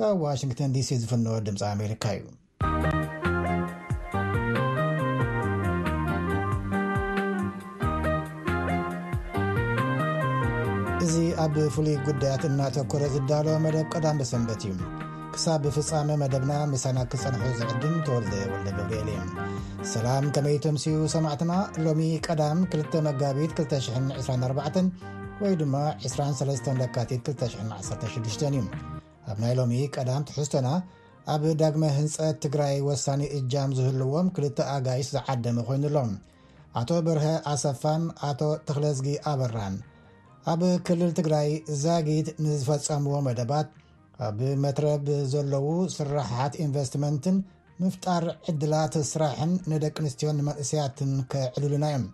ካብ ዋሽንግተን ዲሲ ዝፍነወ ድምፂ ኣሜሪካ እዩ። እዚ ኣብ ፍሉይ ጉዳያት እናተኮረ ዝዳሎ መደብ ቀዳም ሰንበት እዩ ክሳብ ብፍፃመ መደብና ምሳና ክፀንሑ ዝዕድም ተወልደ ወልደ ገብርኤል እየ ሰላም ከመይ ተምስኡ ሰማዕትና ሎሚ ቀዳም 2 መጋቢት 224 ወይ ድማ 23 ለካቲት 216 እዩ ኣብ ናይ ሎሚ ቀዳም ትሕዝቶና ኣብ ዳግመ ህንፀት ትግራይ ወሳኒ እጃም ዝህልዎም ክልተ ኣጋይሽ ዝዓደመ ኮይኑ ኣሎ ኣቶ በርሀ ኣሰፋን ኣቶ ተክለዝጊ ኣበራን ኣብ ክልል ትግራይ ዛጊት ንዝፈፀምዎ መደባት ኣብ መትረብ ዘለዉ ስራሓት ኢንቨስትመንትን ምፍጣር ዕድላት ስራሕን ንደቂ ኣንስትዮን መንእሰያትን ከዕልሉና እዮም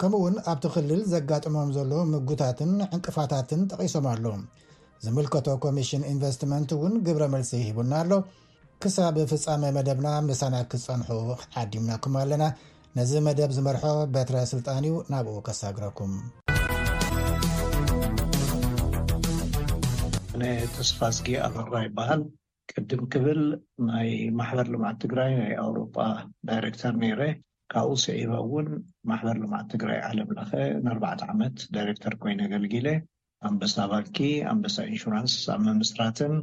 ከምኡ ውን ኣብቲ ክልል ዘጋጥሞም ዘሎ ምጉታትን ዕንቅፋታትን ጠቒሶም ኣለው። ዝምልከቶ ኮሚሽን ኢንቨስትመንት ውን ግብረ መልሲ ሂቡና ኣሎ። ክሳብ ፍፃመ መደብና ምሳና ክትፀንሑ ዓዲምናኩም ኣለና። ነዚ መደብ ዝመርሖ በትረ ስልጣን ዩ ናብኡ ከሳግረኩም። ኣነ ተስፋዝጊ ኣበራ ይበሃል። ቅድም ክብል ናይ ማሕበር ልምዓት ትግራይ ናይ ኣውሮጳ ዳይሬክተር ነይረ። ካብኡ ስዒበ እውን ማሕበር ልምዓት ትግራይ ዓለም ለኸ ንኣርባዕተ ዓመት ዳይሬክተር ኮይነ ኣገልጊለ። ኣንበሳ ባንኪ፣ ኣንበሳ ኢንሹራንስ ኣብ ምምስራትን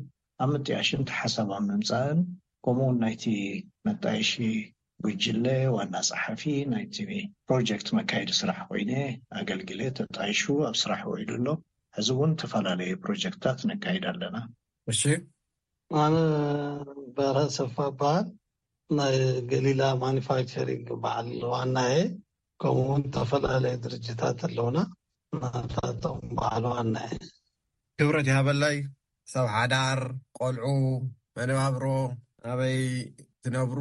ኣብ ምጥያሽን እቲ ሓሳብ ኣብ ምምፃእን ከምኡ እውን ናይቲ መጣየሺ ጉጅለ ዋና ፀሓፊ ናይቲ ፕሮጀክት መካየዲ ስራሕ ኮይነ ኣገልጊለ። ተጣይሹ ኣብ ስራሕ ውዒሉ ኣሎ። ሕዚ እውን እተፈላለየ ፕሮጀክትታት ነካይድ ኣለና። እሺ ኣነ በርሀ ኣሰፋ እባሃል ናይ ገሊላ ማኑፋክቸሪንግ በዓል ዋና እየ ከምኡ ውን ተፈላለየ ድርጅታት ኣለውና ናታቶም በዓል ዋና እየ። ክብረት ይሃበለይ ሰብ ሓዳር ቆልዑ መነባብሮ ኣበይ ትነብሩ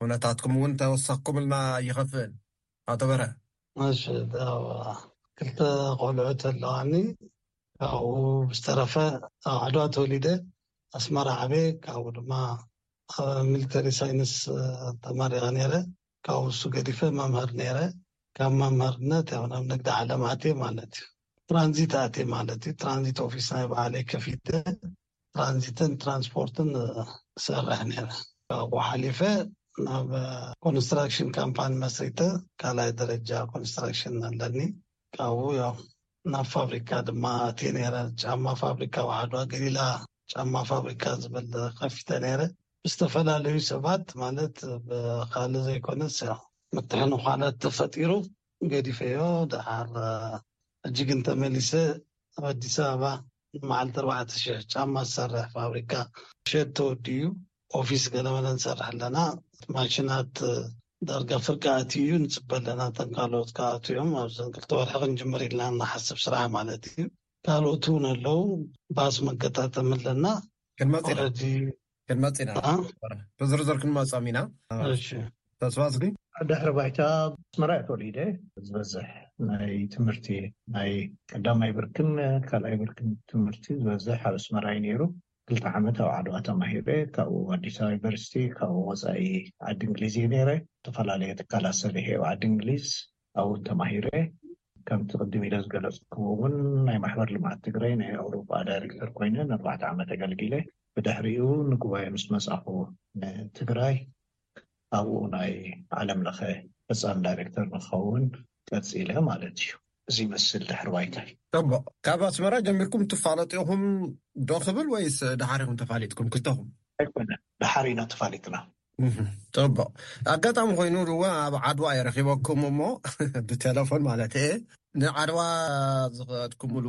ኩነታትኩም ውን ተወሰክኩምልና ኣይኸፍእን ኣቶ በርሀ ማሽ ክልተ ቆልዑት ኣለዋኒ ካብኡ ብዝተረፈ ኣብ ዓድዋ ተወሊደ ኣስመራ ዓብየ ካብኡ ድማ ኣብ ሚሊተሪ ሳይንስ ተመሪቀ ነይረ ካብኡ ንሱ ገዲፈ መምህር ነይረ ካብ መምህርነት ያው ናብ ንግዲ ዓለም ኣትየ ማለት እዩ ትራንዚት ኣትየ ማለት እዩ ትራንዚት ኦፊስ ናይ ባዕለይ ከፊተ ትራንዚትን ትራንስፖርትን እሰርሕ ነይረ። ካብኡ ሓሊፈ ናብ ኮንስትራክሽን ካምፓኒ መስሪተ ካልኣይ ደረጃ ኮንስትራክሽን ኣለኒ። ካብኡ ያው ናብ ፋብሪካ ድማ ኣትየ ነይረ። ጫማ ፋብሪካ ኣብ ዓድዋ ገሊላ ጫማ ፋብሪካ ዝብል ከፊተ ነይረ። ብዝተፈላለዩ ሰባት ማለት ብካልእ ዘይኮነስ ያው ምትሕንዃላት ተፈጢሩ ገዲፈዮ። ደሓር ሕጂ ግን ተመሊሰ ኣብ ኣዲስ ኣበባ መዓልቲ ኣርባዕተ ሽሕ ጫማ ዝሰርሕ ፋብሪካ ሸድ ተወዲኡ ኦፊስ ገለመለ ንሰርሕ ኣለና ማሽናት ዳርጋ ፍርቂ ኣትዩ እዩ ንፅበ ኣለና እተን ካልኦት ከዓ ኣትዮም ኣብዚ ክልተ ወርሒ ክንጅምር ኢልና ንሓስብ ስራሕ ማለት እዩ ካልኦት እውን ኣለው ባስ መገጣጠሚ ኣለና ክንመፅ ኢና ኦረዲ ክንመፅ ኢና ብዝርዝር ክንመፆም ኢና ተስፋዝጊ ድሕሪ ባይታ ኣስመራ እየ ተወሊደ ዝበዝሕ ናይ ትምህርቲ ናይ ቀዳማይ ብርክን ካልኣይ ብርክን ትምህርቲ ዝበዝሕ ኣብ ኣስመራ እዩ ነይሩ ክልተ ዓመት ኣብ ዓድዋ ተማሂረ ካብኡ ኣዲስ ኣበባ ዩኒቨርሲቲ ካብኡ ወፃኢ ዓዲ እንግሊዝ እየ ነይረ ዝተፈላለየ ትካላት ሰሪሐ ኣብ ዓዲ እንግሊዝ ኣብኡ ተማሂረ ከምቲ ቅድም ኢለ ዝገለፅክዎ እውን ናይ ማሕበር ልምዓት ትግራይ ናይ ኣውሮፓ ዳይሬክተር ኮይነ ንኣርባዕተ ዓመት ኣገልጊለ። ብድሕሪኡ ንጉባኤ ምስ መፃኹ ንትግራይ ኣብኡ ናይ ዓለም ለኸ ፈፃሚ ዳይሬክተር ንክኸውን ቀፂለ ማለት እዩ። እዚ ይመስል ድሕሪ ባይታይ። ፅቡቕ። ካብ ኣስመራ ጀሚርኩም ትፋለጡ ኢኹም ዶ ክብል ወይስ ደሓር ኢኹም ተፋሊጥኩም ክልተኹም? ኣይኮነን፣ ደሓር ኢና ተፋሊጥና። ጽቡቅ ኣጋጣሚ ኮይኑ ርወ ኣብ ዓድዋ እየ ረኪበኩም እሞ ብቴለፎን ማለት እየ ንዓድዋ ዝኸድኩምሉ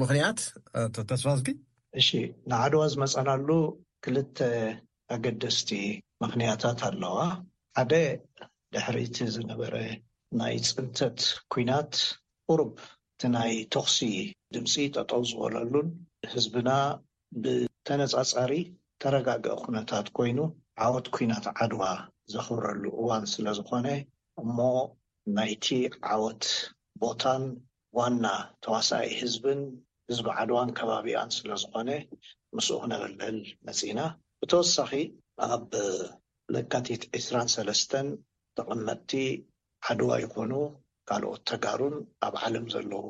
ምክንያት ኣቶ ተስፋዝጊ እሺ ንዓድዋ ዝመጻናሉ ክልተ ኣገደስቲ ምክንያታት ኣለዋ ሓደ ድሕሪ እቲ ዝነበረ ናይ ጽንተት ኩናት ቁሩብ እቲ ናይ ቶክሲ ድምጺ ጠጠው ዝበለሉን ህዝብና ብተነፃፃሪ ተረጋገ ኩነታት ኮይኑ ዓወት ኩናት ዓድዋ ዘኽብረሉ እዋን ስለዝኾነ እሞ ናይቲ ዓወት ቦታን ዋና ተዋሳኢ ህዝብን ህዝቢ ዓድዋን ከባቢኣን ስለዝኾነ ምስኡ ክነብልዕል መፂእና። ብተወሳኺ ኣብ ለካቲት ዕስራን ሰለስተን ተቐመጥቲ ዓድዋ ይኾኑ ካልኦት ተጋሩን ኣብ ዓለም ዘለዉ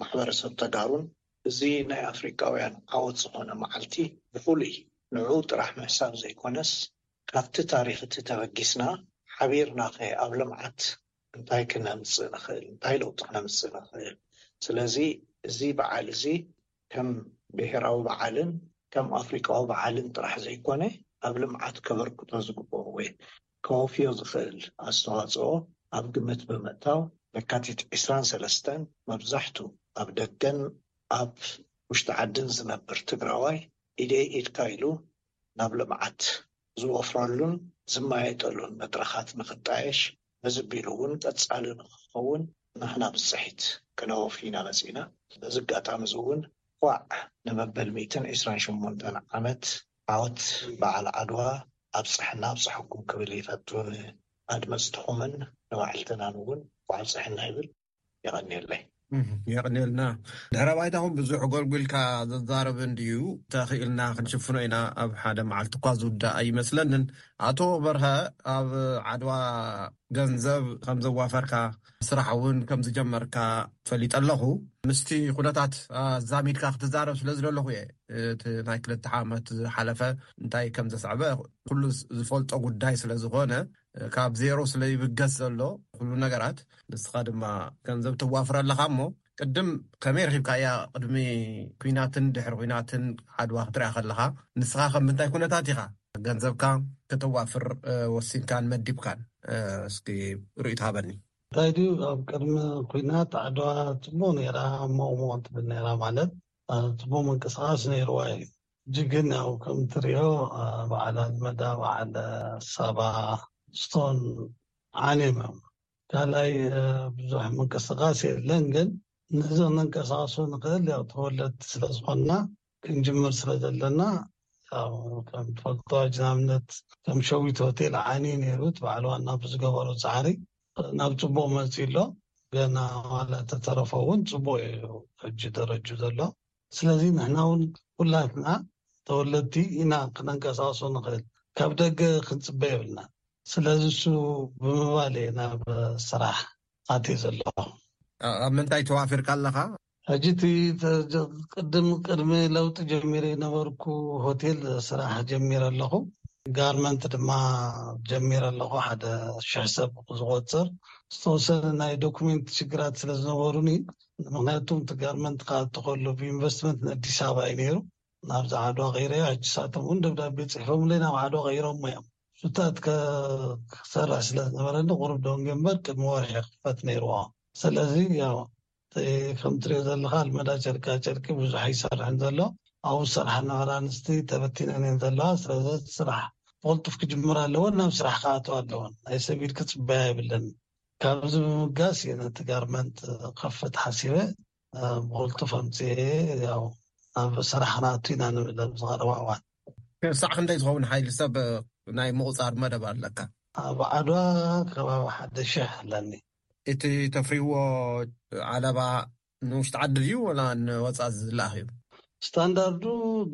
ማሕበረሰብ ተጋሩን እዚ ናይ ኣፍሪቃውያን ዓወት ዝኾነ መዓልቲ ብፍሉይ ንዕኡ ጥራሕ ምሕሳብ ዘይኮነስ ካብቲ ታሪኽ እቲ ተበጊስና ሓቢርናኸ ኣብ ልምዓት እንታይ ክነምጽእ ንኽእል እንታይ ለውጢ ክነምጽእ ንኽእል ስለዚ እዚ በዓል እዚ ከም ብሄራዊ በዓልን ከም ኣፍሪቃዊ በዓልን ጥራሕ ዘይኮነ ኣብ ልምዓት ከበርክቶ ዝግበኦ ወይ ከወፍዮ ዝኽእል ኣስተዋጽኦ ኣብ ግምት ብምእታው፣ ለካቲት ዕስራን ሰለስተን መብዛሕቱ ኣብ ደገን ኣብ ውሽጢ ዓድን ዝነብር ትግራዋይ ኢደይ ኢድካ ኢሉ ናብ ልምዓት ዝወፍረሉን ዝመያየጠሉን መድረኻት ንኽጣየሽ ነዚ ቢሉ እውን ቀጻሊ ንኽኸውን ንሕና ብፅሒት ከነወፊ ኢና መፂእና። በዚ ኣጋጣሚ እዚ እውን እንኳዕ ንመበል ሚእትን ዕስራን ሸሞንተን ዓመት ዓወት በዓል ዓድዋ ኣብፀሐና ኣብፀሐኩም ክብል ይፈቱ ንኣድመፅትኹምን ንባዕልትናን እውን እንኳዕ ኣብፀሐና ይብል የቐንየለይ። የቕንየልና ድሕረ ባይታኹም ብዙሕ ጎልጉልካ ዘዛርብ እንድዩ ተኽኢልና ክንሽፍኖ ኢና ኣብ ሓደ መዓልቲ እኳ ዝውዳእ ኣይመስለንን ኣቶ በርሀ ኣብ ዓድዋ ገንዘብ ከምዘዋፈርካ ስራሕ እውን ከም ዝጀመርካ ፈሊጠ ኣለኹ። ምስቲ ኩነታት ኣዛሚድካ ክትዛረብ ስለ ዝደለኹ እየ። እቲ ናይ ክልተ ዓመት ዝሓለፈ እንታይ ከም ዘስዐበ ኩሉ ዝፈልጦ ጉዳይ ስለ ዝኾነ፣ ካብ ዜሮ ስለ ይብገስ ዘሎ ኩሉ ነገራት፣ ንስኻ ድማ ገንዘብ ተዋፍር ኣለኻ እሞ፣ ቅድም ከመይ ረኺብካያ ቅድሚ ኩናትን ድሕሪ ኩናትን ዓድዋ ክትርኣ ከለኻ ንስኻ ከ ምንታይ ኩነታት ኢኻ ገንዘብካ ከተዋፍር ወሲንካን መዲብካን እስኪ ርእቶ ሃበኒ። እንታይ ድዩ ኣብ ቅድሚ ኩናት ዓድዋ ጽቡቅ ነይራ ሞቅ ሞቅ ትብል ነይራ ማለት ጽቡቅ ምንቅስቃስ ነይርዋ እዩ ሕጂ ግን ያው ከም ትሪኦ በዓል ኣልመዳ በዓል ሳባ ስቶን ዓንዮም እዮም ካልኣይ ብዙሕ ምንቅስቃስ የለን ግን ነዚ ክነንቀሳቅሶ ንክእል ያው ተወለድቲ ስለ ዝኮና ክንጅምር ስለ ዘለና ያው ከም ትፈልጦ ሕጂ ንኣብነት ከም ሸዊት ሆቴል ዓንዩ ነይሩ እቲ በዓል ዋና ብዝገበሮ ጻዕሪ ናብ ጽቡቅ መጽዩ ኣሎ ገና ዋላ እተተረፎ ውን ጽቡቅ ኢዩ ሕጂ ደረጅኡ ዘሎ። ስለዚ ንሕና ውን ኩላትና ተወለድቲ ኢና ክነንቀሳቅሶ ንክእል ካብ ደገ ክንጽበ የብልናን ስለዚ እሱ ብምባል እየ ናብ ስራሕ ኣትየ ዘለኩ። ኣብ ምንታይ ተዋፊርካ ኣለኻ? ሕጂ እቲ ቅድም ቅድሚ ለውጢ ጀሚረ ነበርኩ ሆቴል ስራሕ ጀሚረ ኣለኩ ጋርመንት ድማ ጀሚረ ኣለኩ ሓደ ሽሕ ሰብ ዝቆጽር ዝተወሰነ ናይ ዶኩሜንት ሽግራት ስለ ዝነበሩኒ ምክንያቱም እቲ ጋርመንት ክኣቱ ከሎ ብኢንቨስትመንት ንኣዲስ ኣበባ እዩ ነይሩ ናብዚ ዓድዋ ቀይረዮ ሕጂ ንሳቶም እውን ደብዳቤ ፅሒፎምለይ ናብ ዓድዋ ቀይሮሞ እዮም ሱታት ክሰርሕ ስለ ዝነበረኒ ቁሩብ ደንጊ እምበር ቅድሚ ወርሒ ክክፈት ነይርዎ ስለዚ ያው ከም ትሪኦ ዘለካ ኣልመዳ ጨርቃ ጨርቂ ብዙሕ ኣይሰርሕን ዘሎ ኣብኡ ዝሰርሓ ነበራ ኣንስቲ ተበቲነን እየን ዘለዋ ስለዚ እቲ ስራሕ ብቅልጡፍ ክጅምራ ኣለወን ናብ ስራሕ ክኣትዋ ኣለወን ናይ ሰብ ኢድ ክፅበያ የብለንን ካብዚ ብምብጋስ እየ ነቲ ጋርመንት ክኸፍት ሓሲበ ብቕልጡፍ ኣምጺኤ ያው ናብ ስራሕና ኣቲና ንብል ኣብ ዝቐረባ እዋን። ክሳዕ ክንደይ ዝኸውን ሓይሊ ሰብ ናይ ምቑጻር መደብ ኣለካ? ኣብ ዓድዋ ከባቢ ሓደ ሽሕ ኣለኒ። እቲ ተፍርይዎ ዓለባ ንውሽጢ ዓዲ ድዩ ወላ ንወፃኢ ዝለኣኽ እዩ? ስታንዳርዱ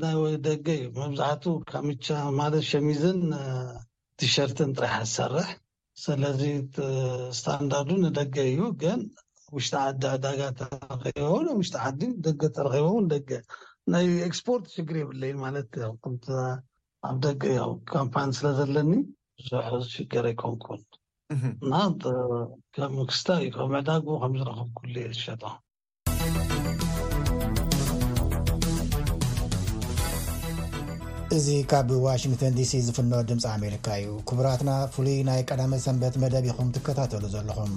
ናይ ደገ እዩ መብዛሕቱ ካምቻ ማለት ሸሚዝን ቲሸርትን ጥራሕ ዝሰርሕ ሰለዚ ስታንዳርዱ ንደገ እዩ ግን ውሽጢ ዓዲ ዕዳጋ ተረኪበ ውን ውሽጢ ዓዲ ደገ ተረኪበ ውን ደገ ናይ ኤክስፖርት ሽግር የብለይን ማለት ያው ከምቲ ኣብ ደገ ያው ካምፓኒ ስለዘለኒ ብዙሕ ዝሽገር ኣይኮንኩን። እና ከም ክስታይ እዩ ከም ዕዳግኡ ከም ዝረኸብኩሉ እየ ዝሸጦ። እዚ ካብ ዋሽንግተን ዲሲ ዝፍኖ ድምፂ ኣሜሪካ እዩ። ክቡራትና ፍሉይ ናይ ቀዳመ ሰንበት መደብ ኢኹም ትከታተሉ ዘለኹም።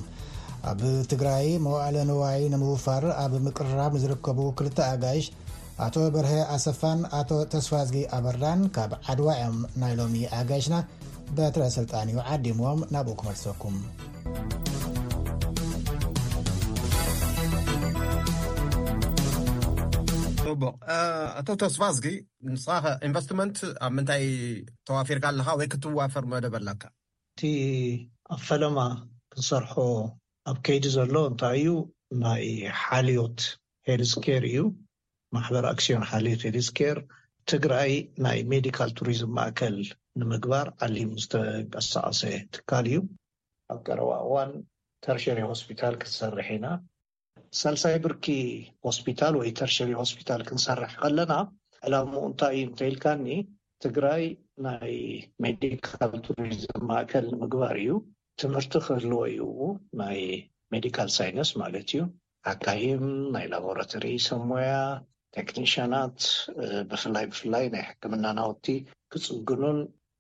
ኣብ ትግራይ መዋእለ ንዋይ ንምውፋር ኣብ ምቅርራብ ንዝርከቡ ክልተ ኣጋይሽ ኣቶ በርሀ ኣሰፋን ኣቶ ተስፋዝጊ ኣበርዳን ካብ ዓድዋ እዮም ናይ ሎሚ ኣጋይሽና በትረ ስልጣን እዩ ዓዲምዎም ናብኡ ክመልሰኩም። ፅቡቕ ኣቶ ተስፋዝጊ ንስኻ ከ ኢንቨስትመንት ኣብ ምንታይ ተዋፊርካ ኣለኻ ወይ ክትዋፈር መደብ ኣለካ? እቲ ኣብ ፈለማ ክንሰርሖ ኣብ ከይዲ ዘሎ እንታይ እዩ ናይ ሓልዮት ሄልዝኬር እዩ። ማሕበር ኣክስዮን ሓልዮት ሄልዝኬር ትግራይ ናይ ሜዲካል ቱሪዝም ማእከል ንምግባር ዓሊሙ ዝተንቀሳቐሰ ትካል እዩ። ኣብ ቀረባ እዋን ተርሸሪ ሆስፒታል ክንሰርሕ ኢና። ሳልሳይ ብርኪ ሆስፒታል ወይ ተርሸሪ ሆስፒታል ክንሰርሕ ከለና ዕላምኡ እንታይ እዩ እንተኢልካኒ ትግራይ ናይ ሜዲካል ቱሪዝም ማእከል ንምግባር እዩ። ትምህርቲ ክህልዎ እዩ ናይ ሜዲካል ሳይነስ ማለት እዩ። ሓካይም፣ ናይ ላቦራቶሪ ሰብ ሞያ፣ ቴክኒሻናት፣ ብፍላይ ብፍላይ ናይ ሕክምና ናውቲ ክጽግኑን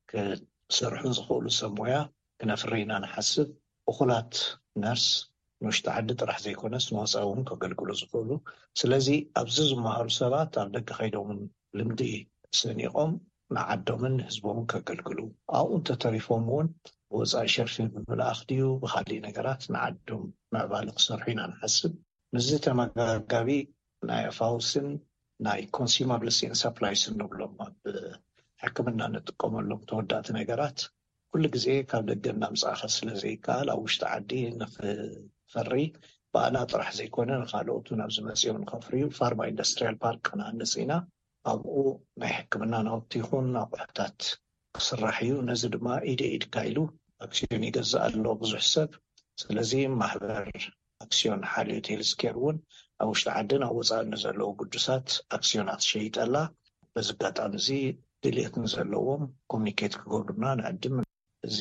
ክሰርሑን ዝኽእሉ ሰብ ሞያ ክነፍሪ ኢና ንሓስብ። እኹላት ነርስ ንውሽጢ ዓዲ ጥራሕ ዘይኮነስ ንወጻኢ እውን ከገልግሉ ዝኽእሉ። ስለዚ ኣብዚ ዝመሃሩ ሰባት ኣብ ደገ ከይዶም ልምዲ ሰኒቖም ንዓዶምን ንህዝቦምን ከገልግሉ፣ ኣብኡ እንተተሪፎም እውን ብወፃኢ ሸርፊ ብምልኣኽ ድዩ ብኻሊእ ነገራት ንዓዶም ምዕባለ ክሰርሑ ኢና ንሓስብ። ምስዚ ተመጋጋቢ ናይ ኣፋውስን ናይ ኮንስዩመብልስን ሰፕላይስን ንብሎም ኣብ ሕክምና ንጥቀመሎም ተወዳእቲ ነገራት፣ ኩሉ ግዜ ካብ ደገ እናምጻእኻ ስለ ዘይከኣል ኣብ ውሽጢ ዓዲ ንኽፈሪ ባእላ ጥራሕ ዘይኮነ ንኻልኦት እውን ኣብዚ መጺኦም ንኸፍርዩ ፋርማ ኢንዳስትርያል ፓርክ ክንሃንጽ ኢና። ኣብኡ ናይ ሕክምና ናውቲ ይኹን ኣቑሑታት ክስራሕ እዩ። ነዚ ድማ ኢደይ ኢድካ ኢሉ ኣክስዮን ይገዝእ ኣሎ ብዙሕ ሰብ። ስለዚ ማሕበር ኣክስዮን ሓልዮት ሄልዝኬር እውን ኣብ ውሽጢ ዓድን ኣብ ወፃእን ንዘለዉ ግዱሳት ኣክስዮና ትሸይጥ ኣላ። በዚ ኣጋጣሚ እዚ ድልየት ንዘለዎም ኮሙኒኬት ክገብሩልና ንዕድም። እዚ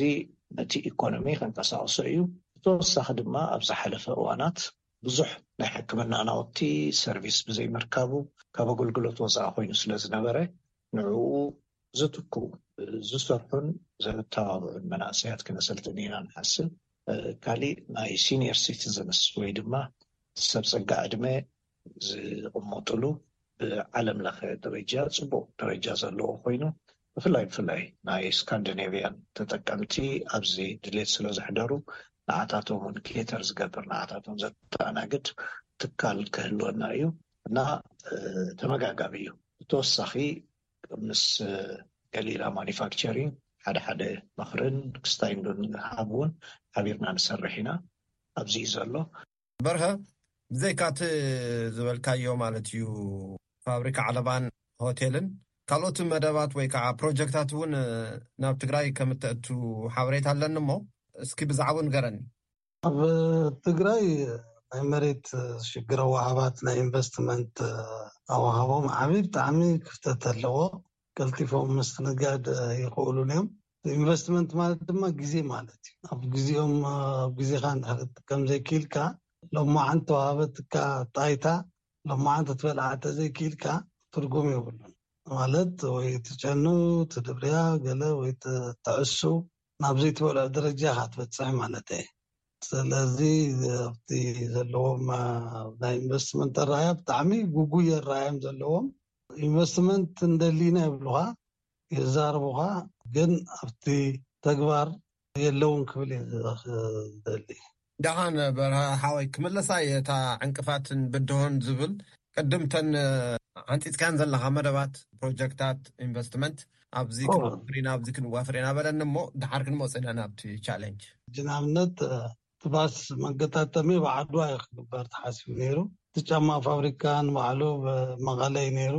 ነቲ ኢኮኖሚ ከንቀሳቕሶ እዩ። ብተወሳኺ ድማ ኣብ ዝሓለፈ እዋናት ብዙሕ ናይ ሕክምና ናውቲ፣ ሰርቪስ፣ ብዘይምርካቡ ካብ ኣገልግሎት ወፃኢ ኮይኑ ስለዝነበረ ንዕኡ ዝትክኡ፣ ዝሰርሑን ዘተባብዑን መናእሰያት ክነሰልጥን ኢና ንሓስብ። ካሊእ ናይ ሲኒየር ሲቲዝንስ ወይ ድማ ሰብ ፀጋ ዕድመ ዝቕመጥሉ ብዓለም ለኸ ደረጃ ፅቡቕ ደረጃ ዘለዎ ኮይኑ ብፍላይ ብፍላይ ናይ ስካንዲኔቪያን ተጠቀምቲ ኣብዚ ድሌት ስለ ዘሕደሩ ንዓታቶም እውን ኬተር ዝገብር ንዓታቶም ዘተኣናግድ ትካል ክህልወና እዩ እና ተመጋጋቢ እዩ። ብተወሳኺ ከም ምስ ገሊላ ማኑፋክቸሪንግ ሓደ ሓደ ምኽርን ክስታይን ብምሃብ እውን ሓቢርና ንሰርሕ ኢና። ኣብዚ እዩ ዘሎ። በርሀ፣ ብዘይካ እቲ ዝበልካዮ ማለት እዩ ፋብሪካ ዓለባን ሆቴልን ካልኦት መደባት ወይ ከዓ ፕሮጀክታት እውን ናብ ትግራይ ከም እተእቱ ሓበሬታ ኣለኒ እሞ እስኪ ብዛዕብኡ ንገረኒ። ኣብ ትግራይ ናይ መሬት ሽግር ኣወሃሃባት ናይ ኢንቨስትመንት ኣወሃህቦም ዓብይ ብጣዕሚ ክፍተት ኣለዎ። ቀልጢፎም ምስትንጋድ ኣይኽእሉን እዮም። ኢንቨስትመንት ማለት ድማ ግዜ ማለት እዩ። ኣብ ግዜኦም ኣብ ግዜኻ እንድሕር ክትጥቀም ዘይክኢልካ ሎማዓንቲ ተዋሃበትካ ጣይታ ሎማዓንቲ ክትበልዓ እንተዘይክኢልካ ትርጉም የብሉን። ማለት ወይ ትጨኑ፣ ትድብርያ ገለ ወይ ትዕሱ ናብ ዘይትበልዖ ደረጃ ኢካ ትበጽሕ ማለት እየ ስለዚ ኣብቲ ዘለዎም ናይ ኢንቨስትመንት ኣረኣእያ ብጣዕሚ ጉጉይ ኣረኣእያ እዮም ዘለዎም ኢንቨስትመንት ንደሊ ኢና ይብሉካ የዛርቡካ ግን ኣብቲ ተግባር የለውን ክብል እየ ዝደሊ ዳሓን በርሀ ሓወይ ክምለሳ እየ እታ ዕንቅፋትን ብድሆን ዝብል ቅድም እተን ሓንጺጽካየን ዘለኻ መደባት ፕሮጀክታት ኢንቨስትመንት ኣብዚ ክንዋፍር ኢና ኣብዚ ክንዋፍር ኢና በለኒ እሞ ዳሓር ክንመጾ ኢና ናብቲ ቻለንጅ። ሕጂ ንኣብነት እቲ ባስ መገጣጠሚ ኣብ ዓድዋ እዩ ክግበር ተሓሲቡ ኔሩ እቲ ጫማ ፋብሪካ ንባዕሉ ኣብ መቐለ እዩ ኔሩ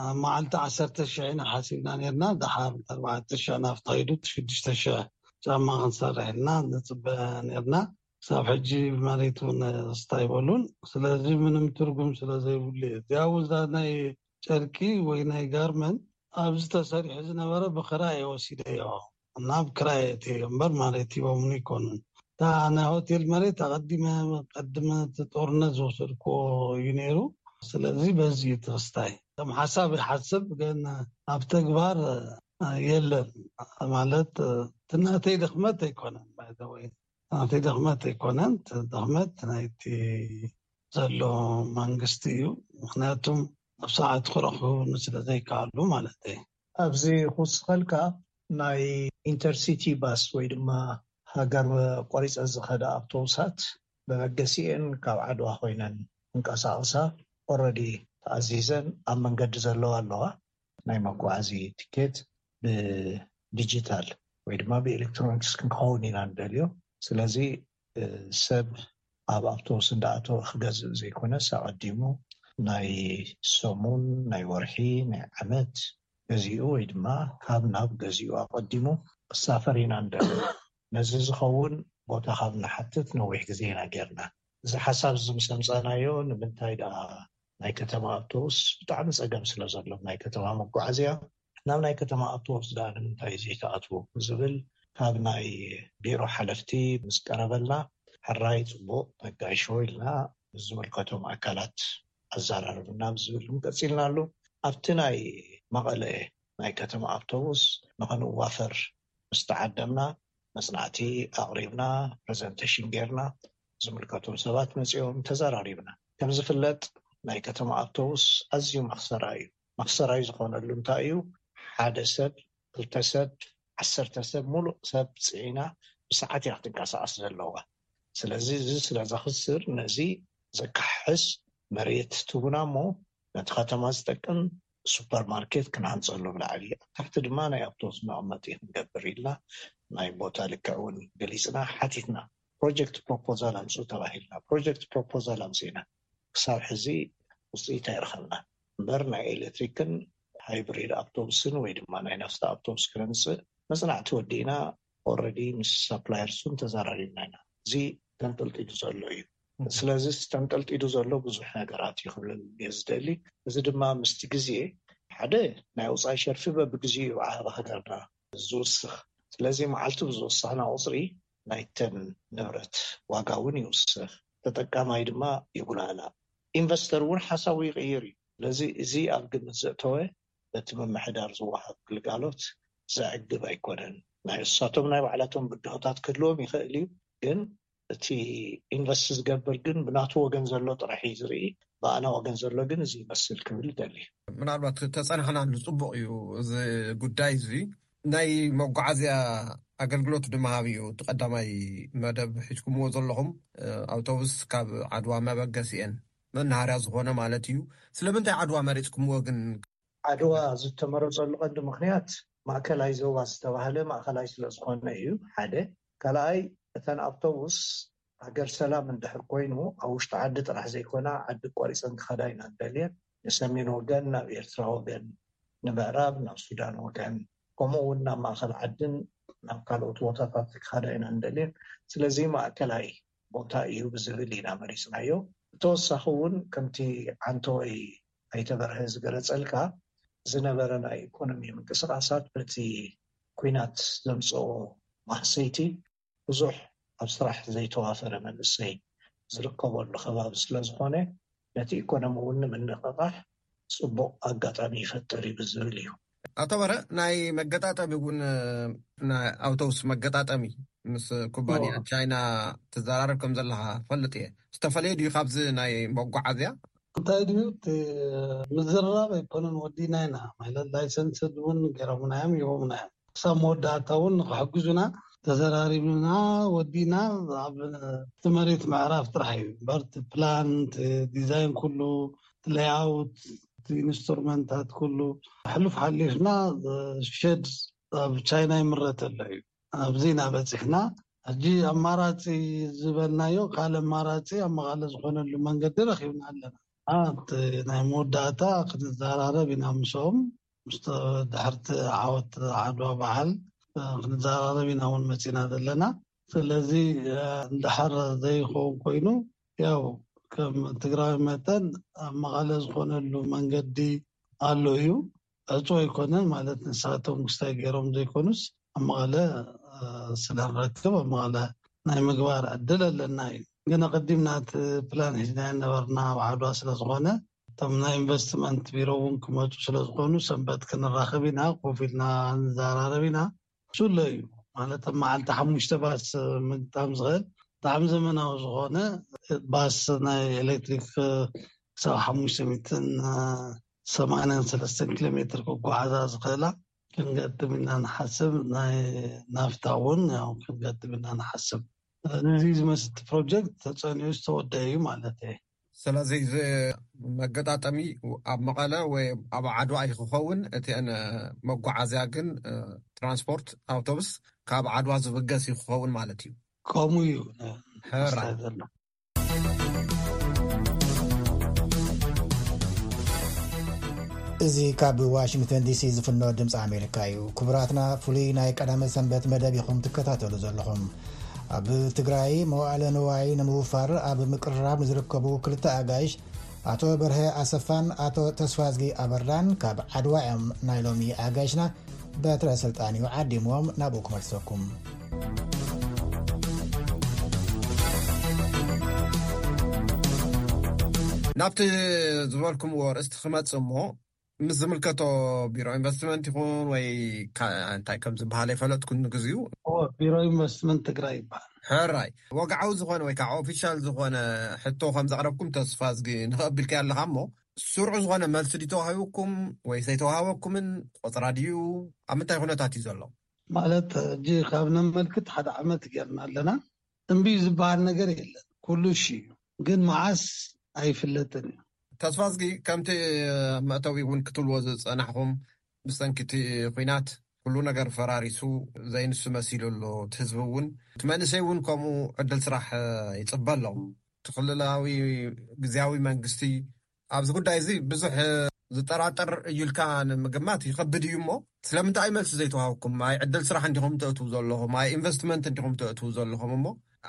ኣብ መዓልቲ ዓሰርተ ሽሕ ኢና ሓሲብና ኔርና ደሓር ኣርባዕተ ሽሕ ናፍታ ኪዱ ሽዱሽተ ሽሕ ጫማ ክንሰርሕ ኢልና ንጽበ ኔርና ክሳብ ሕጂ መሬት ውን ስታ ኣይበሉን ስለዚ ምንም ትርጉም ስለ ዘይብሉ ኢዩ እዚኣ ውን እዛ ናይ ጨርቂ ወይ ናይ ጋርመንት ኣብዚ ተሰሪሑ ዝነበረ ብክራይ ኢየ ወሲደዮ ናብ ክራይ እቲ እምበር መሬት ሂቦምኒ ኣይኮኑን እታ ናይ ሆቴል መሬት ኣቀዲመ ቅድሚ እቲ ጦርነት ዝወሰድክዎ እዩ ነይሩ ስለዚ በዚ እዩ ትርስታይ ከም ሓሳብ ይሓስብ ግን ኣብ ተግባር የለን ማለት እቲ ናተይ ድኽመት ኣይኮነን ባይ ዘ ወይ ናተይ ድኽመት ኣይኮነን እቲ ድኽመት ናይቲ ዘሎ መንግስቲ እዩ ምክንያቱም ኣብ ሰዓት ክረኽቡኒ ስለ ዘይከኣሉ ማለት እዩ ኣብዚ ክውስኸልካ ናይ ኢንተርሲቲ ባስ ወይ ድማ ሃገር ቆሪፀ ዝኸዳ ኣብቶብሳት መበገሲኤን ካብ ዓድዋ ኮይነን ክንቀሳቐሳ ኦረዲ ተኣዚዘን ኣብ መንገዲ ዘለዋ ኣለዋ። ናይ መጓዓዚ ትኬት ብዲጂታል ወይ ድማ ብኤሌክትሮኒክስ ክንከውን ኢና ንደልዮ ስለዚ። ሰብ ኣብ ኣብቶቡስ እንዳኣተወ ክገዝእ ዘይኮነስ ኣቐዲሙ ናይ ሰሙን ናይ ወርሒ ናይ ዓመት ገዚኡ ወይ ድማ ካብ ናብ ገዚኡ ኣቐዲሙ ክሳፈር ኢና ንደሊ። ነዚ ዝኸውን ቦታ ካብ እንሓትት ነዊሕ ግዜ ኢና ጌርና። እዚ ሓሳብ እዚ ምስ ኣምጻእናዮ ንምንታይ ድኣ ናይ ከተማ ኣብቶቡስ ብጣዕሚ ጸገም ስለዘሎ ናይ ከተማ መጓዓዝያ ናብ ናይ ከተማ ኣቶወፍ ድኣ ንምንታይ ዘይትኣትዉ ዝብል ካብ ናይ ቢሮ ሓለፍቲ ምስ ቀረበልና ሕራይ ጽቡቕ ነጋይሾ ኢልና ምስ ዝምልከቶም ኣካላት ኣዛራርብና ምስ ዝብል ን ቀጺልናሉ ኣብቲ ናይ መቐለ ናይ ከተማ ኣብቶቡስ ንኽንዋፈር ምስ ተዓደምና መጽናዕቲ ኣቕሪብና ፕረዘንተሽን ጌርና ዝምልከቶም ሰባት መጺኦም ተዛራሪብና ከም ዝፍለጥ ናይ ከተማ ኣብቶቡስ ኣዝዩ መኽሰራ እዩ። ማእሰራይ ዝኾነሉ እንታይ እዩ? ሓደ ሰብ፣ ክልተ ሰብ፣ ዓሰርተ ሰብ፣ ሙሉእ ሰብ ፅዒና ብሰዓት እያ ክትንቀሳቐስ ዘለዋ። ስለዚ እዚ ስለ ዘኽስር ነዚ ዘካሕስ መሬት ትቡና እሞ ነቲ ከተማ ዝጠቅም ሱፐር ማርኬት ክንሃንፀሉ ኣብ ላዕሊ ኣብ ታሕቲ ድማ ናይ ኣብቶብስ መቐመጢ ክንገብር ኢልና ናይ ቦታ ልክዕ እውን ገሊፅና ሓቲትና ፕሮጀክት ፕሮፖዛል ኣምፅኡ ተባሂልና ፕሮጀክት ፕሮፖዛል ኣምፂእና። ክሳብ ሕዚ ውፅኢት ኣይረኸብናን እምበር ናይ ኤሌክትሪክን ሃይብሪድ ኣብቶብስን ወይ ድማ ናይ ናፍታ ኣብቶብስ ክነምፅእ መፅናዕቲ ወዲእና ኦረዲ ምስ ሳፕላየርስውን ተዘራሪብና ኢና እዚ ተንጠልጢሉ ዘሎ እዩ ስለዚ እቲ ተንጠልጢሉ ዘሎ ብዙሕ ነገራት እዩ ክብል እየ ዝደሊ እዚ ድማ ምስቲ ግዜ ሓደ ናይ ወፃኢ ሸርፊ በብግዚኡ እዩ ኣብ ሃገርና ዝውስኽ ስለዚ መዓልቲ ብዝወሰኽና ቁፅሪ ናይተን ንብረት ዋጋ እውን ይውስኽ ተጠቃማይ ድማ ይጉላላ። ኢንቨስተር እውን ሓሳቡ ይቕይር እዩ። ስለዚ እዚ ኣብ ግምት ዘእተወ በቲ ምምሕዳር ዝወሃብ ግልጋሎት ዘዕግብ ኣይኮነን። ናይ እሳቶም ናይ ባዕላቶም ብድሆታት ክህልዎም ይኸእል እዩ ግን እቲ ኢንቨስት ዝገብር ግን ብናቱ ወገን ዘሎ ጥራሕ እዩ ዝርኢ። ብኣና ወገን ዘሎ ግን እዚ ይመስል ክብል እደሊ። ምናልባት ተጸናሕናሉ ጽቡቕ እዩ እዚ ጉዳይ እዚ። ናይ መጓዓዝያ ኣገልግሎት ንምሃብ እዩ እቲ ቀዳማይ መደብ ሒዝኩምዎ ዘለኹም። ኣውቶቡስ ካብ ዓድዋ መበገሲኤን፣ መናሃርያ፣ ዝኾነ ማለት እዩ። ስለምንታይ ዓድዋ መሪጽኩምዎ ግን? ዓድዋ ዝተመረጸሉ ቀንዲ ምኽንያት ማእከላይ ዞባ ዝተባህለ ማእከላይ ስለዝኾነ እዩ ሓደ። ካልኣይ እተን ኣውቶቡስ ሃገር ሰላም እንድሕር ኮይኑ ኣብ ውሽጢ ዓዲ ጥራሕ ዘይኮና ዓዲ ኣቋሪጸን ክኸዳ ኢና ንደልየን። ንሰሜን ወገን ናብ ኤርትራ ወገን፣ ንምዕራብ ናብ ሱዳን ወገን፣ ከምኡ ውን ናብ ማእኸል ዓድን ናብ ካልኦት ቦታታትን ክኸዳ ኢና እንደልየን። ስለዚ ማእከላይ ቦታ እዩ ብዝብል ኢና መሪጽናዮ። ብተወሳኺ ውን ከምቲ ዓንተወይ ኣይተ በርሀ ዝገለጸልካ ዝነበረ ናይ ኢኮኖሚ ምንቅስቃሳት በቲ ኩናት ዘምጸኦ ማህሰይቲ፣ ብዙሕ ኣብ ስራሕ ዘይተዋፈረ መንእሰይ ዝርከበሉ ከባቢ ስለዝኾነ ነቲ ኢኮኖሚ እውን ንምንቕቓሕ ፅቡቕ ኣጋጣሚ ይፈጥር እዩ ብዝብል እዩ። ኣቶ በረ ናይ መገጣጠሚ እውን ናይ ኣውቶቡስ መገጣጠሚ ምስ ኩባንያ ቻይና ትዘራረብ ከም ዘለኻ እፈልጥ እየ። ዝተፈለየ ድዩ ካብዚ ናይ መጓዓዝያ? እንታይ ድዩ እቲ ምዝርራብ ኣይኮነን ወዲእና ኢና ማለት ላይሰንስ እውን ገይሮምና እዮም ሂቦምና እዮም። ክሳብ መወዳእታ እውን ንክሕግዙና ተዘራሪብና ወዲእና ኣብ እቲ መሬት ምዕራፍ ጥራሕ እዩ እምበር እቲ ፕላን እቲ ዲዛይን ኩሉ እቲ ሌይኣውት እቲ ኢንስቶርመንታት ኩሉ ሕሉፍ ሓሊፍና ሸድ ኣብ ቻይና ይምረት ኣሎ እዩ ኣብዚ ኢና በፂሕና ሕጂ ኣማራፂ ዝበልናዮ ካልእ ኣማራፂ ኣብ መቐለ ዝኾነሉ መንገዲ ረኺብና ኣለና እና እቲ ናይ መወዳእታ ክንዘራረብ ኢና ምስኦም ምስቶ ድሕርቲ ዓወት ዓድዋ በዓል ክንዘራረብ ኢና እውን መፂና ዘለና ስለዚ እንዳሕር ዘይኸውን ኮይኑ ያው ከም ትግራዊ መጠን ኣብ መቐለ ዝኾነሉ መንገዲ ኣሎ እዩ ዕፁ ኣይኮነን ማለት ንሳቶም ክስታይ ገይሮም ዘይኮኑስ ኣብ መቐለ ስለንረክብ ኣብ መቐለ ናይ ምግባር ዕድል ኣለና እዩ ግን ኣቀዲምና እቲ ፕላን ሒዝናዮ ነበርና ኣብ ዓድዋ ስለዝኾነ እቶም ናይ ኢንቨስትመንት ቢሮ እውን ክመፁ ስለዝኾኑ ሰንበት ክንራኸብ ኢና፣ ኮፍ ኢልና ንዘራረብ ኢና። ሱሎ እዩ ማለት ኣብ መዓልቲ ሓሙሽተ ባስ ምግጣም ዝኽእል ብጣዕሚ ዘመናዊ ዝኾነ ባስ ናይ ኤሌክትሪክ ክሳብ ሓሙሽተ ሚእትን ሰማንያን ሰለስተን ኪሎ ሜትር ክጓዓዛ ዝኽእላ ክንገጥም ኢና ንሓስብ፣ ናይ ናፍታ እውን ያው ክንገጥም ኢና ንሓስብ። ስለዚ እዚ ዝመስል እቲ ፕሮጀክት ተፀኒዑ ዝተወደኣ እዩ ማለት እየ። ስለዚ እዚ መገጣጠሚ ኣብ መቐለ ወይ ኣብ ዓድዋ እዩ ክኸውን፣ እቲኤን መጓዓዝያ ግን ትራንስፖርት ኣውቶብስ ካብ ዓድዋ ዝብገስ እዩ ክኸውን ማለት እዩ። ከምኡ እዩ ሕራይ ዘሎ። እዚ ካብ ዋሽንግተን ዲሲ ዝፍኖ ድምፂ ኣሜሪካ እዩ። ክቡራትና ፍሉይ ናይ ቀዳመ ሰንበት መደብ ኢኹም ትከታተሉ ዘለኹም። ኣብ ትግራይ መዋእለ ንዋይ ንምውፋር ኣብ ምቅርራብ ንዝርከቡ ክልተ ኣጋይሽ ኣቶ በርሀ ኣሰፋን ኣቶ ተስፋዝጊ ኣበራን ካብ ዓድዋ እዮም ናይ ሎሚ ኣጋይሽና በትረ ስልጣን እዩ ዓዲምዎም ናብኡ ክመልሰኩም ናብቲ ዝበልኩምዎ ርእስቲ ክመፅ እሞ ምስ ዝምልከቶ ቢሮ ኢንቨስትመንት ይኹን ወይ ካልእ እንታይ ከም ዝበሃል ኣይፈለጥኩን ንግዚኡ። እወ ቢሮ ኢንቨስትመንት ትግራይ ይበሃል። ሕራይ ወግዓዊ ዝኾነ ወይ ከዓ ኦፊሻል ዝኾነ ሕቶ ከም ዘቕረብኩም ተስፋዝጊ ንኽእ ኣቢልካዮ ኣለኻ እሞ ስሩዕ ዝኾነ መልሲ ድዩ ተዋሂቡኩም ወይስ ኣይተዋሃበኩምን? ቆፅራ ድዩ? ኣብ ምንታይ ኩነታት እዩ ዘሎ? ማለት ሕጂ ካብ ነመልክት ሓደ ዓመት ገይርና ኣለና። እምቢ ዝበሃል ነገር የለን ኩሉ እሺ እዩ ግን መዓስ ኣይፍለጥን እዩ። ተስፋዝጊ ከምቲ ኣብ መእተዊ እውን ክትብልዎ ዝጸናሕኹም ብሰንኪ እቲ ኹናት ኩሉ ነገር ፈራሪሱ ዘይንሱ መሲሉ ኣሎ እቲ ህዝቢ እውን እቲ መንእሰይ እውን ከምኡ ዕድል ስራሕ ይጽበ ኣሎ እቲ ክልላዊ ግዝያዊ መንግስቲ ኣብዚ ጉዳይ እዚ ብዙሕ ዝጠራጠር እዩ ኢልካ ንምግማት ይኸብድ እዩ እሞ፣ ስለምንታይ እዩ መልሲ ዘይተዋህብኩም? ኣይ ዕድል ስራሕ እንዲኹም ተእትዉ ዘለኹም? ኣይ ኢንቨስትመንት እንዲኹም ተእትዉ ዘለኹም? እሞ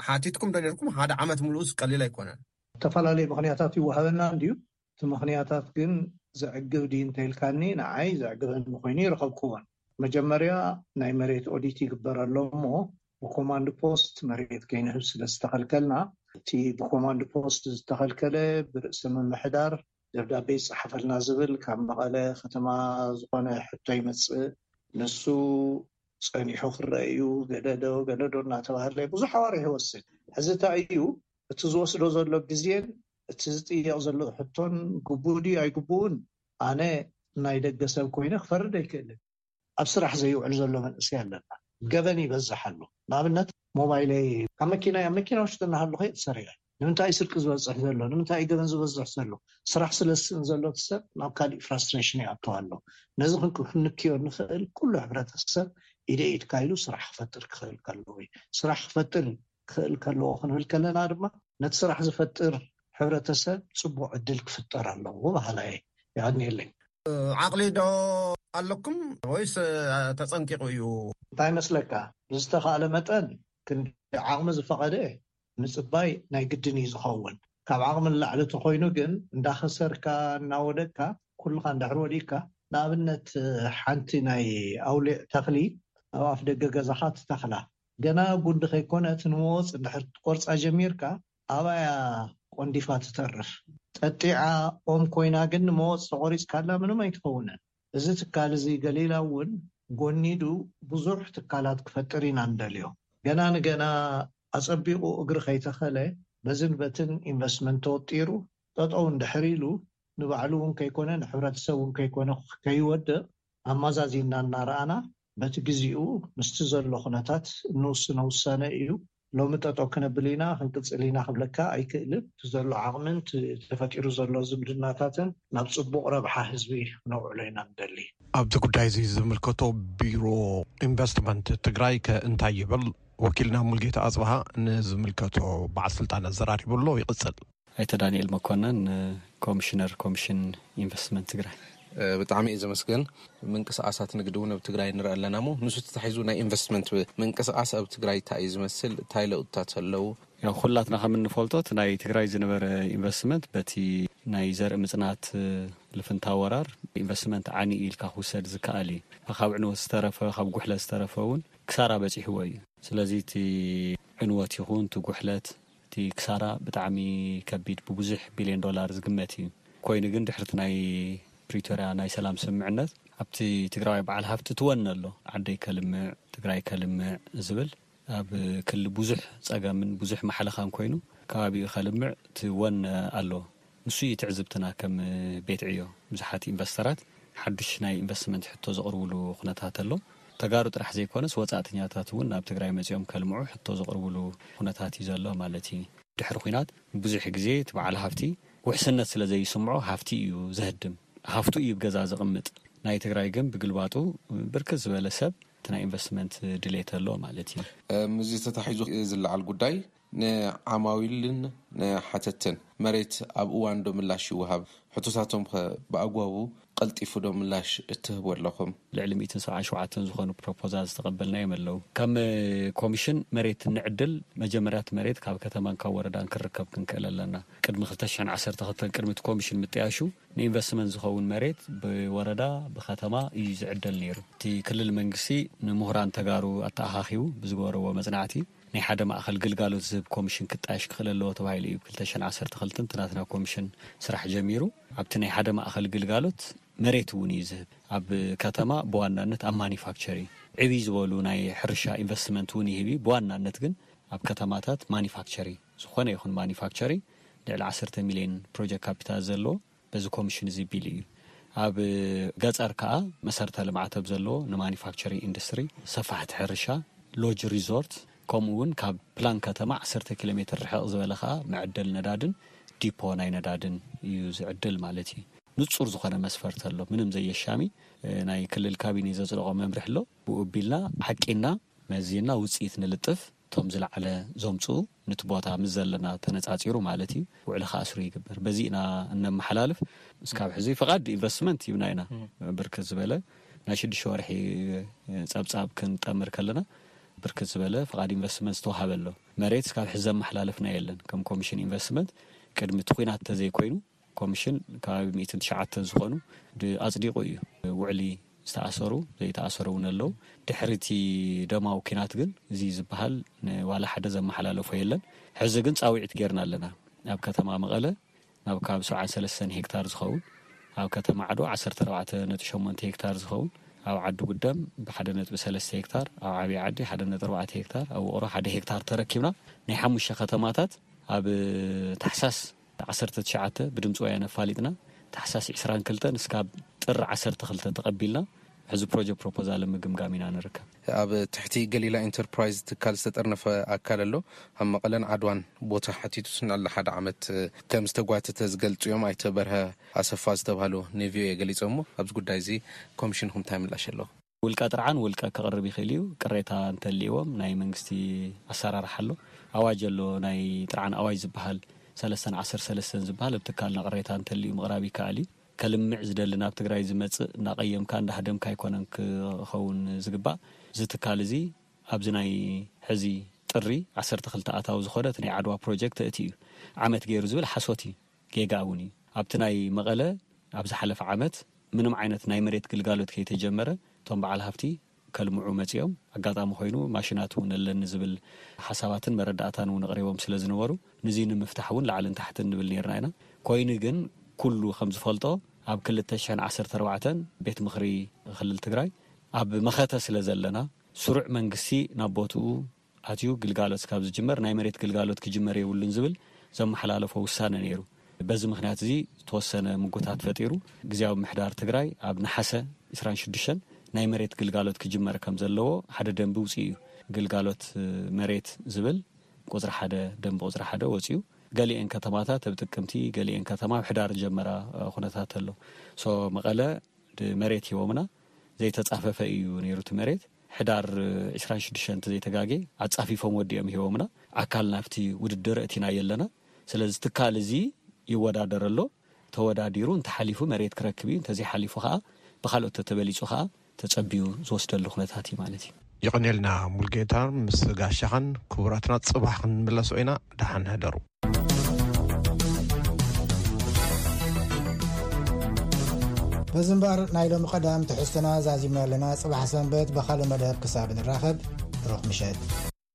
ሓቲትኩም ዶ ኔርኩም? ሓደ ዓመት ምሉእስ ቀሊል ኣይኮነን። እተፈላለየ ምኽንያታት ይወሃበና እንድዩ፣ እቲ ምኽንያታት ግን ዘዕግብ ድዩ እንተኢልካኒ፣ ንዓይ ዘዕግበኒ ኮይኑ ኣይረኸብክዎን። መጀመርያ ናይ መሬት ኦዲት ይግበረሎም እሞ፣ ብኮማንድ ፖስት መሬት ከይንህብ ስለ ዝተኸልከልና፣ እቲ ብኮማንድ ፖስት ዝተኸልከለ ብርእሰ ምምሕዳር ደብዳቤ ይጸሓፈልና ዝብል ካብ መቐለ ከተማ ዝኾነ ሕቶ ይመጽእ። ንሱ ጸኒሑ ክረኣ እዩ፣ ገለዶ ገለዶ እናተባህለ ብዙሕ ኣዋርሕ ይወስድ። ሕዚ እንታይ እዩ እቲ ዝወስዶ ዘሎ ግዜን እቲ ዝጥየቕ ዘሎ ሕቶን ግቡእ ድዩ ኣይግቡእን ኣነ ናይ ደገ ሰብ ኮይነ ክፈርድ ኣይክእልን። ኣብ ስራሕ ዘይውዕል ዘሎ መንእሰይ ኣለና ገበን ይበዝሕ ኣሎ ንኣብነት ሞባይለይ ካብ መኪናይ ኣብ መኪና ውሽጢ እናሃለኹ እየ ዝሰርቀ ንምንታይ እዩ ስርቂ ዝበፅሕ ዘሎ ንምንታይ እዩ ገበን ዝበዝሕ ዘሎ ስራሕ ስለ ዝስእን ዘሎ እቲ ሰብ ናብ ካሊእ ፍራስትሬሽን ይኣቱ ኣሎ ነዚ ክንክዮ ንኽእል ኩሉ ሕብረተሰብ ኢደይ ኢድካ ኢሉ ስራሕ ክፈጥር ክኽእል ከለዎ እዩ ስራሕ ክፈጥር እዩ ክኽእል ከለዎ ክንብል ከለና ድማ ነቲ ስራሕ ዝፈጥር ሕብረተሰብ ፅቡቕ ዕድል ክፍጠር ኣለዎ በሃላይ እየ። የቐንየለይ። ዓቕሊ ዶ ኣለኩም ወይስ ተፀንቂቑ እዩ? እንታይ ይመስለካ ብዝተኻእለ መጠን ክንዲ ዓቕሚ ዝፈቐደ ምፅባይ ናይ ግድን እዩ ዝኸውን። ካብ ዓቕሚ ንላዕሊ ተኾይኑ ግን እንዳኸሰርካ እናወደቅካ ኩልኻ እንድሕር ወዲቕካ ንኣብነት ሓንቲ ናይ ኣውሊዕ ተኽሊ ኣብ ኣፍ ደገ ገዛኻ ትተኽላ ገና ጉንዲ ከይኮነ እቲ ንመወፅ እንድሕር ክትቆርፃ ጀሚርካ ኣብኣ እያ ቆንዲፋ ትተርፍ። ጠጢዓ ኦም ኮይና ግን ንመወፅ ተቆሪፅካላ ምንም ኣይትኸውንን። እዚ ትካል እዚ ገሊላ እውን ጎኒዱ ብዙሕ ትካላት ክፈጥር ኢና ንደልዮ። ገና ንገና ኣፀቢቑ እግሪ ከይተኸለ በዝን በትን ኢንቨስትመንት ተወጢሩ ጠጠው እንድሕር ኢሉ ንባዕሉ እውን ከይኮነ ንሕብረተሰብ እውን ከይኮነ ከይወድቕ ኣማዛዚንና እናረኣና በቲ ግዚኡ ምስቲ ዘሎ ኩነታት እንውስኖ ውሳነ ኢዩ። ሎሚ ጠጠው ክነብል ኢና ክንቅጽል ኢና ክብለካ ኣይክእልን። እቲ ዘሎ ዓቕምን እቲ ተፈጢሩ ዘሎ ዝምድናታትን ናብ ጽቡቕ ረብሓ ህዝቢ ክነውዕሎ ኢና ንደሊ። ኣብዚ ጉዳይ እዚ ዝምልከቶ ቢሮ ኢንቨስትመንት ትግራይ ከ እንታይ ይብል? ወኪልና ሙልጌታ ኣጽብሃ ንዝምልከቶ በዓል ስልጣን ኣዘራሪቡ ኣሎ። ይቕጽል። ኣይተ ዳኒኤል መኮነን ኮሚሽነር ኮሚሽን ኢንቨስትመንት ትግራይ። ብጣዕሚ እየ ዘመስገን ምንቅስቃሳት ንግዲ እውን ኣብ ትግራይ ንርኢ ኣለና እሞ ንሱ ተታሒዙ ናይ ኢንቨስትመንት ምንቅስቃስ ኣብ ትግራይ እንታይ እዩ ዝመስል እንታይ ለውጥታት ኣለው? ያው ኹላትና ከም እንፈልጦ እቲ ናይ ትግራይ ዝነበረ ኢንቨስትመንት በቲ ናይ ዘርኢ ምፅናት ልፍንታ ወራር ኢንቨስትመንት ዓንዩ እዩ ኢልካ ክውሰድ ዝከኣል እዩ። ካብ ዕንወት ዝተረፈ ካብ ጉሕለት ዝተረፈ እውን ክሳራ በፂሕዎ እዩ። ስለዚ እቲ ዕንወት ይኹን እቲ ጉሕለት እቲ ክሳራ ብጣዕሚ ከቢድ ብብዙሕ ቢልዮን ዶላር ዝግመት እዩ። ኮይኑ ግን ድሕሪቲ ናይ ፕሪቶርያ ናይ ሰላም ስምምዕነት ኣብቲ ትግራዋይ በዓል ሃፍቲ ትወነ ኣሎ። ዓደይ ከልምዕ፣ ትግራይ ከልምዕ ዝብል ኣብ ክሊ ብዙሕ ፀገምን ብዙሕ ማሕለኻን ኮይኑ ከባቢኡ ከልምዕ ትወነ ኣሎ። ንሱ እዩ ትዕዝብትና ከም ቤት ዕዮ ብዙሓት ኢንቨስተራት ሓዱሽ ናይ ኢንቨስትመንት ሕቶ ዘቕርብሉ ኩነታት ኣሎ። ተጋሩ ጥራሕ ዘይኮነስ ወፃእተኛታት እውን ናብ ትግራይ መፂኦም ከልምዑ ሕቶ ዘቕርብሉ ኩነታት እዩ ዘሎ ማለት እዩ። ድሕሪ ኹናት ብዙሕ ግዜ እቲ በዓል ሃፍቲ ውሕስነት ስለ ዘይስምዖ ሃፍቲ እዩ ዘህድም፣ ሃፍቱ እዩ ኣብ ገዛ ዘቕምጥ። ናይ ትግራይ ግን ብግልባጡ ብርክት ዝበለ ሰብ እቲ ናይ ኢንቨስትመንት ድሌት ኣለዎ ማለት እዩ። ምስዚ ተተሓሒዙ ዝለዓል ጉዳይ ንዓማዊልን ንሓተትን መሬት ኣብ እዋን ዶ ምላሽ ይወሃብ? ሕቶታቶም ከ ብኣግባቡ ቀልጢፉ ዶ ምላሽ እትህቡ ኣለኹም? ልዕሊ ሚእትን ሰብዓን ሸውዓተን ዝኾኑ ፕሮፖዛል ዝተቐበልናዮም ኣለው። ከም ኮሚሽን መሬት እንዕድል መጀመርያ እቲ መሬት ካብ ከተማን ካብ ወረዳን ክንርከብ ክንክእል ኣለና። ቅድሚ ክልተ ሽሕን ዓሰርተ ክልተን ቅድሚ እቲ ኮሚሽን ምጥያሹ ንኢንቨስትመንት ዝኸውን መሬት ብወረዳ ብከተማ እዩ ዝዕደል ነይሩ። እቲ ክልል መንግስቲ ንምሁራን ተጋሩ ኣተኣኻኺቡ ብዝገበርዎ መፅናዕቲ፣ ናይ ሓደ ማእኸል ግልጋሎት ዝህብ ኮሚሽን ክጣየሽ ክኽእል ኣለዎ ተባሂሉ እዩ ብ ክልተ ሽሕን ዓሰርተ ክልተን እቲ ናትና ኮሚሽን ስራሕ ጀሚሩ። ኣብቲ ናይ ሓደ ማእኸል ግልጋሎት መሬት እውን እዩ ዝህብ። ኣብ ከተማ ብዋናነት ኣብ ማኑፋክቸር እዩ። ዕብይ ዝበሉ ናይ ሕርሻ ኢንቨስትመንት እውን ይህብ እዩ። ብዋናነት ግን ኣብ ከተማታት ማኑፋክቸር እዩ። ዝኾነ ይኹን ማኑፋክቸር ልዕሊ ዓሰርተ ሚሊየን ፕሮጀክት ካፒታል ዘለዎ። በዚ ኮሚሽን እዚ ቢሉ እዩ። ኣብ ገፀር ከዓ መሰረተ ልምዓት ኣብ ዘለዎ ንማኑፋክቸሪንግ ኢንዱስትሪ፣ ሰፋሕቲ ሕርሻ፣ ሎጅ ሪዞርት ከምኡ እውን ካብ ፕላን ከተማ ዓሰርተ ኪሎ ሜትር ርሕቕ ዝበለ ከዓ መዐደሊ ነዳድን ዲፖ ናይ ነዳድን እዩ ዝዕድል ማለት እዩ። ንፁር ዝኾነ መስፈርት ኣሎ። ምንም ዘየሻሚ ናይ ክልል ካቢኔ ዘፅደቖ መምርሒ ኣሎ። ብኡ ኣቢልና ዓቂንና መዚንና ውፅኢት ንልጥፍ። እቶም ዝለዓለ ዘምጽኡ ኑቲ ቦታ ምስ ዘለና ተነጻጺሩ ማለት እዩ ውዕሊ ክኣስሩ ይግበር በዚ ኢና እነመሓላልፍ። እስካብ ሕዚ ፍቓድ ኢንቨስትመንት ሂብና ኢና ብርክት ዝበለ ናይ ሽዱሽተ ወርሒ ጸብጻብ ክንጠምር ከለና ብርክት ዝበለ ፍቓድ ኢንቨስትመንት ዝተዋሃበ ኣሎ። መሬት እስካብ ሕዚ ዘመሓላለፍናዮ የለን ከም ኮሚሽን ኢንቨስትመንት ቅድሚ እቲ ኲናት እንተዘይኮይኑ። ኮምሽን ከባቢ ሚእትን ትሽዓተን ዝኾኑ ኣጽዲቑ እዩ ውዕሊ ዝተኣሰሩ ዘይተኣሰሩ እውን ኣለው ድሕሪ እቲ ደማዊ ኩናት ግን እዚ ዝበሃል ዋላ ሓደ ዘመሓላለፎ የለን ሕዚ ግን ጻውዒት ጌርና ኣለና ኣብ ከተማ መቐለ ናብ ካብ ሰብዓን ሰለስተን ሄክታር ዝኸውን ኣብ ከተማ ዓዶ ዓሰርተ ኣርባዕተ ነጥቢ ሸሞንተ ሄክታር ዝኸውን ኣብ ዓዲ ጉደም ብሓደ ነጥቢ ሰለስተ ሄክታር ኣብ ዓብዪ ዓዲ ሓደ ነጥቢ ኣርባዕተ ሄክታር ኣብ ውቕሮ ሓደ ሄክታር ተረኪብና ናይ ሓሙሽተ ከተማታት ኣብ ታሕሳስ ዓሰርተ ትሽዓተ ብድምፂ ወያነ ኣፋሊጥና ታሕሳስ ዕስራን ክልተን እስካብ ጥሪ ዓሰርተ ክልተ ተቐቢልና ሕዚ ፕሮጀክት ፕሮፖዛል ኣብ ምግምጋም ኢና ንርከብ። ኣብ ትሕቲ ገሊላ ኢንተርፕራይዝ ትካል ዝተጠርነፈ ኣካል ኣሎ። ኣብ መቐለን ዓድዋን ቦታ ሓቲቱ ስንዕ ልሓደ ዓመት ከም ዝተጓተተ ዝገልፁ እዮም ኣይተ በርሀ ኣሰፋ ዝተብሃሉ ንቪኦኤ ገሊፆሞ። ኣብዚ ጉዳይ እዚ ኮሚሽንኹም እንታይ ምላሽ ኣለዎ? ውልቀ ጥርዓን ውልቀ ክቕርብ ይኽእል እዩ። ቅሬታ እንተልይዎም ናይ መንግስቲ ኣሰራርሓ ኣሎ። ኣዋጅ ኣሎ ናይ ጥርዓን ኣዋጅ ዝበሃል ሰለስተን ዓሰርተ ሰለስተን ዝበሃል ኣብ ትካልና ቅሬታ እንተልዩ ምቕራብ ይከኣል እዩ። ከልምዕ ዝደሊ ናብ ትግራይ ዝመፅእ እንዳቐየምካ እንዳሃደምካ ኣይኮነን ክኸውን ዝግባእ። እዚ ትካል እዚ ኣብዚ ናይ ሕዚ ጥሪ ዓሰርተ ክልተ ኣታዊ ዝኾነ እቲ ናይ ዓድዋ ፕሮጀክት ተእትዩ እዩ ዓመት ገይሩ ዝብል ሓሶት እዩ። ጌጋ እውን እዩ። ኣብቲ ናይ መቐለ ኣብ ዝሓለፈ ዓመት ምንም ዓይነት ናይ መሬት ግልጋሎት ከይተጀመረ እቶም በዓል ሃፍቲ ከልምዑ መፂኦም ኣጋጣሚ ኮይኑ ማሽናት እውን ኣለኒ ዝብል ሓሳባትን መረዳእታን እውን ኣቕሪቦም ስለ ዝነበሩ ንዙይ ንምፍታሕ እውን ላዕልን ታሕትን ንብል ነይርና ኢና። ኮይኑ ግን ኩሉ ከም ዝፈልጦ ኣብ ክልተ ሽሕን ዓሰርተ ኣርባዕተን ቤት ምኽሪ ክልል ትግራይ ኣብ መኸተ ስለ ዘለና ስሩዕ መንግስቲ ናብ ቦትኡ ኣትዩ ግልጋሎት እስካብ ዝጅመር ናይ መሬት ግልጋሎት ክጅመር የብሉን ዝብል ዘመሓላለፎ ውሳነ ነይሩ። በዚ ምኽንያት እዚ ዝተወሰነ ምጉታት ፈጢሩ ግዝያዊ ምምሕዳር ትግራይ ኣብ ነሓሰ ዕስራን ሽዱሽተን ናይ መሬት ግልጋሎት ክጅመር ከም ዘለዎ ሓደ ደንቢ ውፅዩ እዩ። ግልጋሎት መሬት ዝብል ቁፅሪ ሓደ ደንቢ ቁፅሪ ሓደ ወፅዩ ገሊኤን ከተማታት ኣብ ጥቅምቲ ገሊኤን ከተማ ኣብ ሕዳር ዝጀመራ ኩነታት ኣሎ። ሶ መቐለ መሬት ሂቦምና። ዘይተጻፈፈ ኢዩ ነይሩ እቲ መሬት። ሕዳር ዕስራን ሽዱሽተን እንተዘይተጋግየ ኣጻፊፎም ወዲኦም ሂቦምና። ኣካል ናብቲ ውድድር ኣእቲና የለና። ስለዚ ትካል እዚ ይወዳደር ኣሎ። ተወዳዲሩ እንተሓሊፉ መሬት ክረክብ ኢዩ። እንተዘይሓሊፉ ከኣ ብካልኦት ተተበሊጹ ከኣ ተጸብዩ ዝወስደሉ ኩነታት ኢዩ ማለት ኢዩ። የቐኔልና ሙልጌታ ምስ ጋሻኻን ክቡራትና ጽባሕ ክንምለሶ ኢና ደሓን ሕደሩ። በዚ እምበር ናይ ሎሚ ቀዳም ትሕዝቶና ዛዚምና ኣለና ጽባሕ ሰንበት ብኻልእ መደብ ክሳብ ንራኸብ ሩኽ ምሸት።